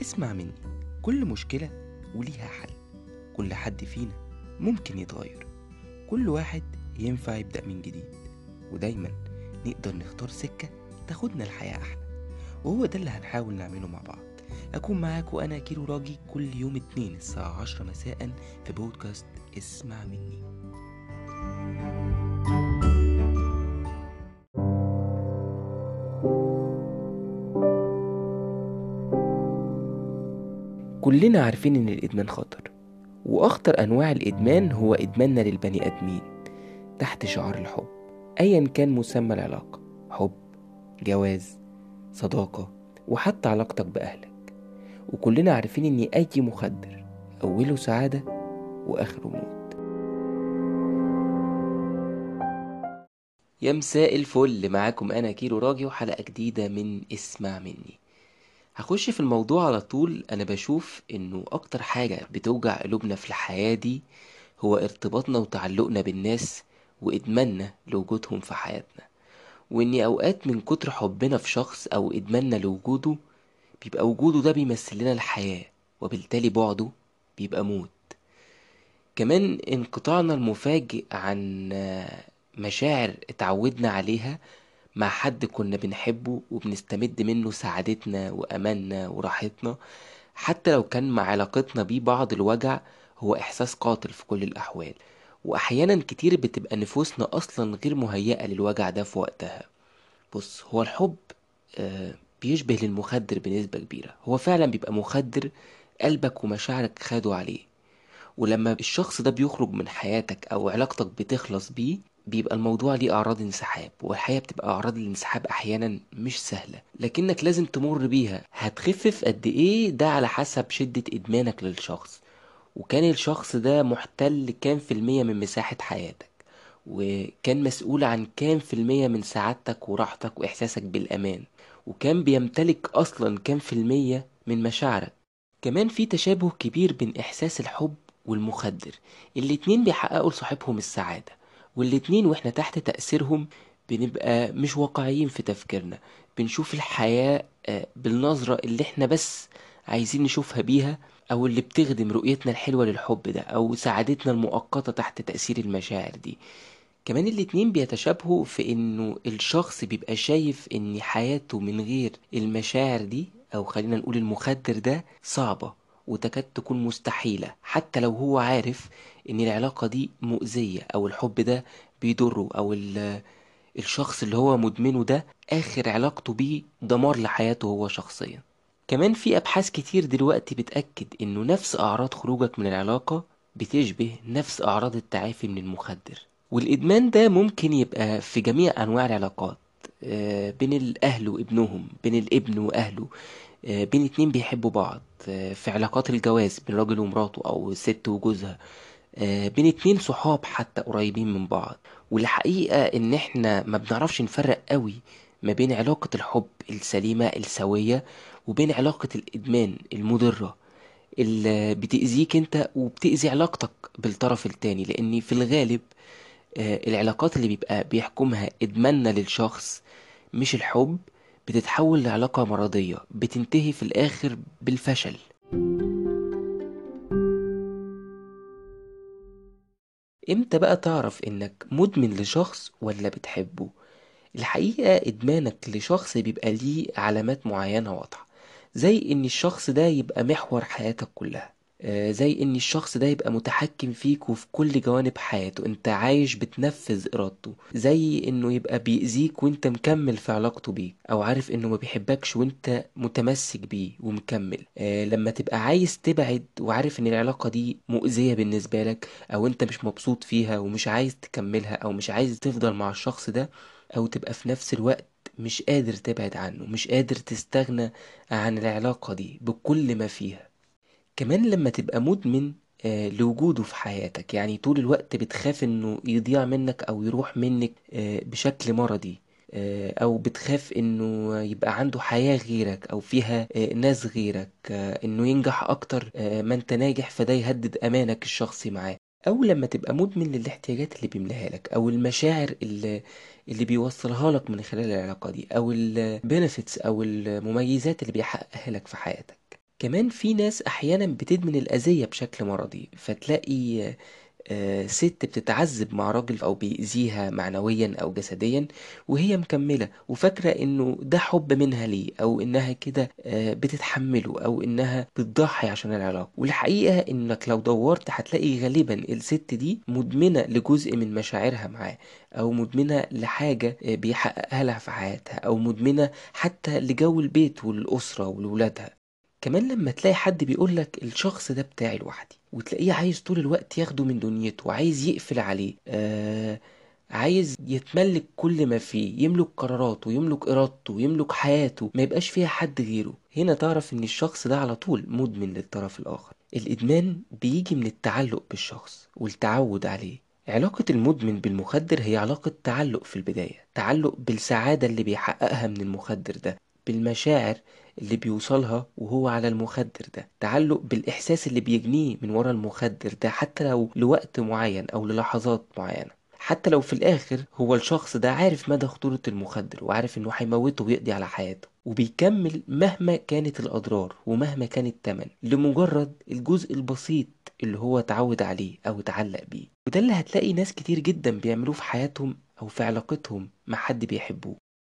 اسمع مني. كل مشكلة وليها حل. كل حد فينا ممكن يتغير. كل واحد ينفع يبدأ من جديد. ودايما نقدر نختار سكة تاخدنا الحياة أحلى. وهو ده اللي هنحاول نعمله مع بعض. أكون معاك وأنا كيلو راجي كل يوم اتنين الساعة عشرة مساء في بودكاست اسمع مني. كلنا عارفين إن الإدمان خطر وأخطر أنواع الإدمان هو إدماننا للبني آدمين تحت شعار الحب أيا كان مسمى العلاقة حب جواز صداقة وحتى علاقتك بأهلك. وكلنا عارفين إن أي مخدر أوله سعادة وآخره موت. يا مساء الفل معاكم أنا كيلو راجي وحلقة جديدة من اسمع مني. هخش في الموضوع على طول. أنا بشوف إنه أكتر حاجة بتوجع قلوبنا في الحياة دي هو ارتباطنا وتعلقنا بالناس وإدماننا لوجودهم في حياتنا. وإني أوقات من كتر حبنا في شخص أو إدماننا لوجوده بيبقى وجوده ده بيمثل لنا الحياة وبالتالي بعده بيبقى موت. كمان انقطاعنا المفاجئ عن مشاعر اتعودنا عليها مع حد كنا بنحبه وبنستمد منه سعادتنا وأماننا وراحتنا حتى لو كان مع علاقتنا بيه بعض الوجع هو إحساس قاتل في كل الأحوال. وأحيانا كتير بتبقى نفوسنا أصلا غير مهيئة للوجع ده في وقتها. بص هو الحب آه بيشبه للمخدر بنسبة كبيرة. هو فعلا بيبقى مخدر قلبك ومشاعرك خدوا عليه. ولما الشخص ده بيخرج من حياتك أو علاقتك بتخلص بيه بيبقى الموضوع ليه أعراض انسحاب والحقيقة بتبقى أعراض الانسحاب أحيانا مش سهلة. لكنك لازم تمر بيها. هتخفف قد إيه؟ ده على حسب شدة إدمانك للشخص. وكان الشخص ده محتل كام في المية من مساحة حياتك؟ وكان مسؤول عن كام في المية من سعادتك وراحتك وإحساسك بالأمان؟ وكان بيمتلك أصلا كام في المية من مشاعرك؟ كمان في تشابه كبير بين إحساس الحب والمخدر. الاتنين بيحققوا لصاحبهم السعادة. والاتنين وإحنا تحت تأثيرهم بنبقى مش واقعيين في تفكيرنا. بنشوف الحياة بالنظرة اللي إحنا بس عايزين نشوفها بيها أو اللي بتخدم رؤيتنا الحلوة للحب ده أو سعادتنا المؤقتة تحت تأثير المشاعر دي. كمان الاتنين بيتشابهوا في إنه الشخص بيبقى شايف إن حياته من غير المشاعر دي أو خلينا نقول المخدر ده صعبة. وتكاد تكون مستحيلة حتى لو هو عارف إن العلاقة دي مؤذية أو الحب ده بيضره أو الشخص اللي هو مدمنه ده آخر علاقته بيه دمار لحياته هو شخصيا. كمان في أبحاث كتير دلوقتي بتأكد إنه نفس أعراض خروجك من العلاقة بتشبه نفس أعراض التعافي من المخدر. والإدمان ده ممكن يبقى في جميع أنواع العلاقات بين الأهل وابنهم بين الابن وأهله. بين اتنين بيحبوا بعض في علاقات الجواز بين راجل ومراته أو ست وجوزها بين اتنين صحاب حتى قريبين من بعض. والحقيقة إن إحنا ما بنعرفش نفرق قوي ما بين علاقة الحب السليمة السوية وبين علاقة الإدمان المضرة اللي بتأذيك أنت وبتأذي علاقتك بالطرف التاني. لأن في الغالب العلاقات اللي بيبقى بيحكمها إدماننا للشخص مش الحب بتتحول لعلاقة مرضية بتنتهي في الآخر بالفشل. إمتى بقى تعرف إنك مدمن لشخص ولا بتحبه؟ الحقيقة إدمانك لشخص بيبقى ليه علامات معينة واضحة زي إن الشخص ده يبقى محور حياتك كلها. زي إن الشخص ده يبقى متحكم فيك وفي كل جوانب حياته. أنت عايش بتنفذ إرادته. زي إنه يبقى بيأذيك وأنت مكمل في علاقته بيك أو عارف إنه ما بيحبكش وأنت متمسك بيه ومكمل. آه لما تبقى عايز تبعد وعارف إن العلاقة دي مؤذية بالنسبة لك أو أنت مش مبسوط فيها ومش عايز تكملها أو مش عايز تفضل مع الشخص ده أو تبقى في نفس الوقت مش قادر تبعد عنه مش قادر تستغنى عن العلاقة دي بكل ما فيها. كمان لما تبقى مدمن آه لوجوده في حياتك. يعني طول الوقت بتخاف إنه يضيع منك أو يروح منك آه بشكل مرضي آه أو بتخاف إنه يبقى عنده حياة غيرك أو فيها ناس غيرك إنه ينجح أكتر ما أنت ناجح فده يهدد أمانك الشخصي معاه. أو لما تبقى مدمن للاحتياجات اللي بيملاها لك أو المشاعر اللي اللي بيوصلها لك من خلال العلاقة دي أو ال benefits أو المميزات اللي بيحققها لك في حياتك. كمان في ناس أحيانا بتدمن الأذية بشكل مرضي فتلاقي آه، ست بتتعذب مع راجل أو بيأذيها معنويا أو جسديا وهي مكملة وفاكرة إنه ده حب منها ليه أو إنها كده آه، بتتحمله أو إنها بتضحي عشان العلاقة. والحقيقة إنك لو دورت هتلاقي غالبا الست دي مدمنة لجزء من مشاعرها معاه أو مدمنة لحاجة آه، بيحققها لها في حياتها أو مدمنة حتى لجو البيت والأسرة ولولادها كمان لما تلاقي حد بيقولك الشخص ده بتاعي لوحدي وتلاقيه عايز طول الوقت ياخده من دنيته وعايز يقفل عليه آه عايز يتملك كل ما فيه يملك قراراته يملك إرادته يملك حياته ما يبقاش فيها حد غيره. هنا تعرف إن الشخص ده على طول مدمن للطرف الآخر. الإدمان بيجي من التعلق بالشخص والتعود عليه. علاقة المدمن بالمخدر هي علاقة تعلق في البداية تعلق بالسعادة اللي بيحققها من المخدر ده بالمشاعر اللي بيوصلها وهو على المخدر ده. تعلق بالإحساس اللي بيجنيه من ورا المخدر ده حتى لو لوقت معين أو للحظات معينة. حتى لو في الآخر هو الشخص ده عارف مدى خطورة المخدر وعارف إنه هيموته ويقضي على حياته. وبيكمل مهما كانت الأضرار ومهما كان التمن لمجرد الجزء البسيط اللي هو اتعود عليه أو اتعلق بيه. وده اللي هتلاقي ناس كتير جدا بيعملوه في حياتهم أو في علاقتهم مع حد بيحبوه.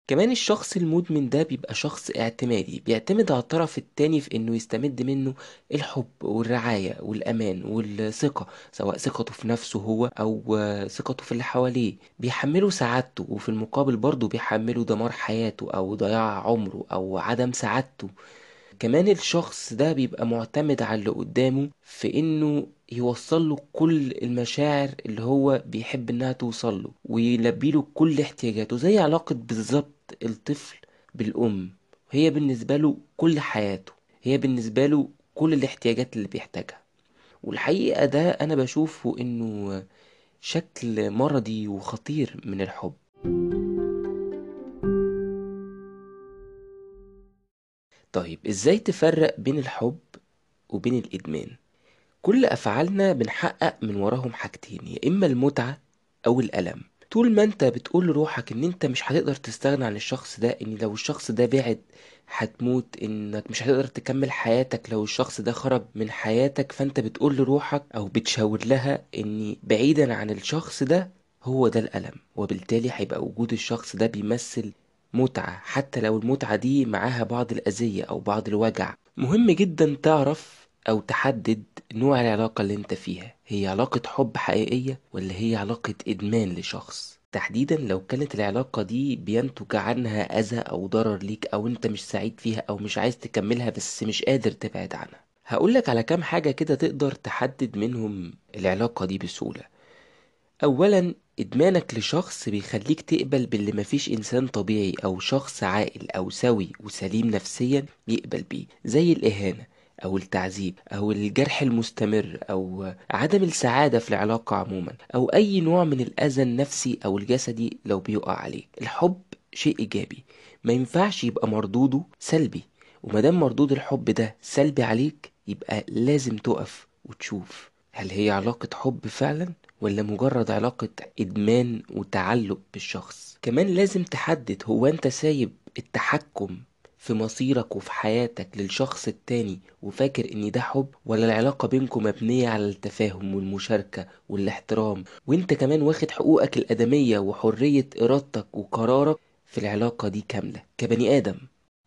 كمان الشخص المدمن ده بيبقى شخص اعتمادي بيعتمد على الطرف التاني في إنه يستمد منه الحب والرعاية والأمان والثقة سواء ثقته في نفسه هو أو ثقته في اللي حواليه. بيحمله سعادته وفي المقابل برضه بيحمله دمار حياته أو ضياع عمره أو عدم سعادته. كمان الشخص ده بيبقى معتمد على اللي قدامه في إنه يوصل له كل المشاعر اللي هو بيحب إنها توصل له ويلبي له كل احتياجاته زي علاقة بالظبط الطفل بالأم. هي بالنسبة له كل حياته هي بالنسبة له كل الاحتياجات اللي بيحتاجها. والحقيقة ده أنا بشوفه إنه شكل مرضي وخطير من الحب. طيب إزاي تفرق بين الحب وبين الإدمان؟ كل أفعالنا بنحقق من وراهم حاجتين يا إما المتعة أو الألم. طول ما أنت بتقول لروحك إن أنت مش هتقدر تستغنى عن الشخص ده إن لو الشخص ده بعد هتموت إنك مش هتقدر تكمل حياتك. لو الشخص ده خرج من حياتك فأنت بتقول لروحك أو بتشاور لها إن بعيدا عن الشخص ده هو ده الألم وبالتالي هيبقى وجود الشخص ده بيمثل متعة حتى لو المتعة دي معاها بعض الأذية أو بعض الوجع. مهم جدا تعرف أو تحدد نوع العلاقة اللي أنت فيها. هي علاقة حب حقيقية ولا هي علاقة إدمان لشخص؟ تحديدا لو كانت العلاقة دي بينتج عنها أذى أو ضرر ليك أو أنت مش سعيد فيها أو مش عايز تكملها بس مش قادر تبعد عنها. هقولك على كام حاجة كده تقدر تحدد منهم العلاقة دي بسهولة. أولا إدمانك لشخص بيخليك تقبل باللي مفيش إنسان طبيعي أو شخص عاقل أو سوي وسليم نفسيا يقبل بيه زي الإهانة أو التعذيب أو الجرح المستمر أو عدم السعادة في العلاقة عموما أو أي نوع من الأذى النفسي أو الجسدي لو بيقع عليك الحب شيء إيجابي ما ينفعش يبقى مردوده سلبي ومادام مردود الحب ده سلبي عليك يبقى لازم تقف وتشوف هل هي علاقة حب فعلا؟ ولا مجرد علاقة إدمان وتعلق بالشخص؟ كمان لازم تحدد هو أنت سايب التحكم في مصيرك وفي حياتك للشخص التاني وفاكر إن ده حب ولا العلاقة بينكم مبنية على التفاهم والمشاركة والاحترام؟ وأنت كمان واخد حقوقك الأدمية وحرية إرادتك وقرارك في العلاقة دي كاملة كبني آدم.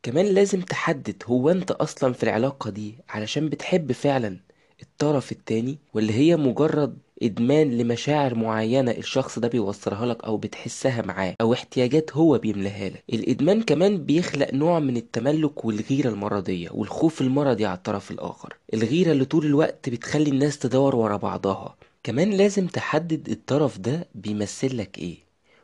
كمان لازم تحدد هو أنت أصلا في العلاقة دي علشان بتحب فعلا الطرف التاني ولا هي مجرد إدمان لمشاعر معينة الشخص ده بيوصلها لك أو بتحسها معاه أو احتياجات هو بيملاها لك. الإدمان كمان بيخلق نوع من التملك والغيرة المرضية والخوف المرضي على الطرف الآخر. الغيرة اللي طول الوقت بتخلي الناس تدور ورا بعضها. كمان لازم تحدد الطرف ده بيمثل لك إيه.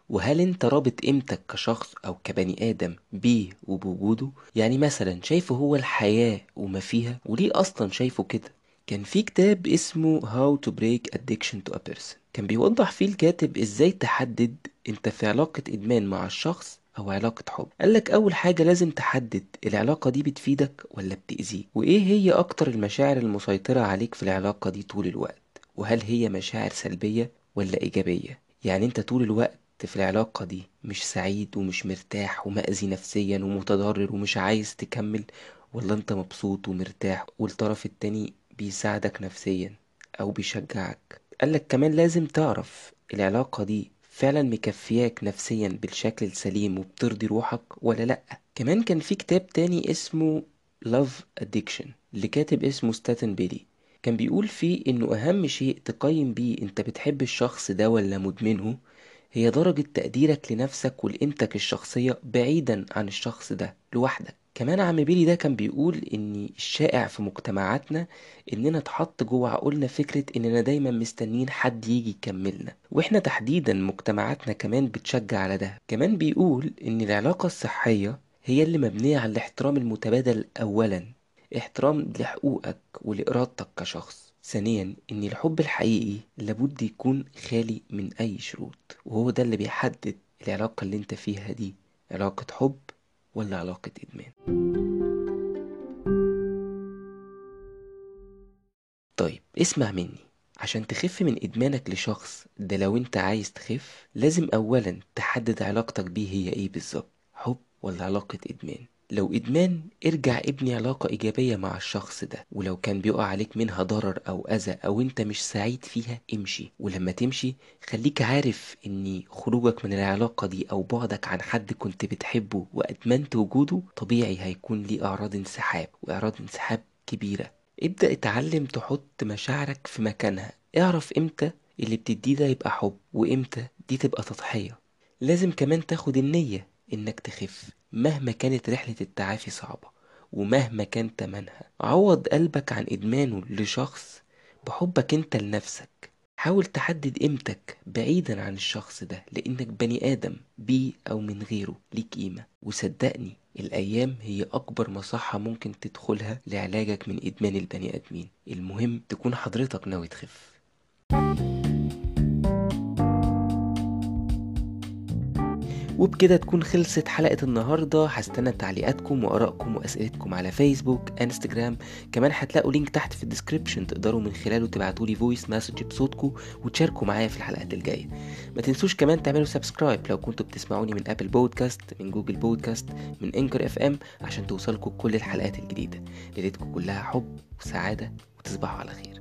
وهل أنت رابط قيمتك كشخص أو كبني آدم بيه وبوجوده؟ يعني مثلا شايفه هو الحياة وما فيها وليه أصلا شايفه كده؟ كان في كتاب اسمه How to Break Addiction to a Person. كان بيوضح فيه الكاتب إزاي تحدد أنت في علاقة إدمان مع الشخص أو علاقة حب. قالك أول حاجة لازم تحدد العلاقة دي بتفيدك ولا بتأذيك؟ وإيه هي أكتر المشاعر المسيطرة عليك في العلاقة دي طول الوقت؟ وهل هي مشاعر سلبية ولا إيجابية؟ يعني أنت طول الوقت في العلاقة دي مش سعيد ومش مرتاح ومأذي نفسيا ومتضرر ومش عايز تكمل ولا أنت مبسوط ومرتاح والطرف التاني بيساعدك نفسيا أو بيشجعك. قالك كمان لازم تعرف العلاقة دي فعلا مكفياك نفسيا بالشكل السليم وبترضي روحك ولا لأ. كمان كان في كتاب تاني اسمه Love Addiction لكاتب اسمه ستاتن بيلي. كان بيقول فيه إنه أهم شيء تقيم بيه إنت بتحب الشخص ده ولا مدمنه هي درجة تقديرك لنفسك ولقيمتك الشخصية بعيدا عن الشخص ده لوحدك. كمان عم بيلي ده كان بيقول إن الشائع في مجتمعاتنا إننا اتحط جوه عقولنا فكرة إننا دايما مستنيين حد يجي يكملنا. وإحنا تحديدا مجتمعاتنا كمان بتشجع على ده. كمان بيقول إن العلاقة الصحية هي اللي مبنية على الاحترام المتبادل اولا. احترام لحقوقك ولإرادتك كشخص. ثانيا إن الحب الحقيقي لابد يكون خالي من أي شروط. وهو ده اللي بيحدد العلاقة اللي أنت فيها دي. علاقة حب ولا علاقة إدمان. طيب اسمع مني. عشان تخف من إدمانك لشخص ده لو أنت عايز تخف لازم اولا تحدد علاقتك بيه هي إيه بالظبط حب ولا علاقة إدمان. لو إدمان ارجع ابني علاقة إيجابية مع الشخص ده. ولو كان بيقع عليك منها ضرر أو أذى أو أنت مش سعيد فيها امشي. ولما تمشي خليك عارف إن خروجك من العلاقة دي أو بعدك عن حد كنت بتحبه وأدمنت وجوده طبيعي هيكون ليه أعراض انسحاب وأعراض انسحاب كبيرة. ابدأ اتعلم تحط مشاعرك في مكانها. اعرف إمتى اللي بتديه ده يبقى حب وإمتى دي تبقى تضحية. لازم كمان تاخد النية إنك تخف. مهما كانت رحلة التعافي صعبة ومهما كان تمنها عوض قلبك عن إدمانه لشخص بحبك أنت لنفسك. حاول تحدد قيمتك بعيدا عن الشخص ده لأنك بني آدم بيه أو من غيره ليك قيمة. وصدقني الأيام هي أكبر مصحة ممكن تدخلها لعلاجك من إدمان البني آدمين. المهم تكون حضرتك ناوي تخف. وبكده تكون خلصت حلقة النهاردة. هستنى تعليقاتكم وآرائكم وأسئلتكم على فيسبوك إنستجرام. كمان هتلاقوا link تحت في ال description تقدروا من خلاله تبعتولي voice message بصوتكم وتشاركوا معايا في الحلقات الجاية. ما تنسوش كمان تعملوا subscribe لو كنتوا بتسمعوني من Apple Podcast من Google Podcast من Anchor FM عشان توصلكوا كل الحلقات الجديدة. ليلتكم كلها حب وسعادة وتصبحوا على خير.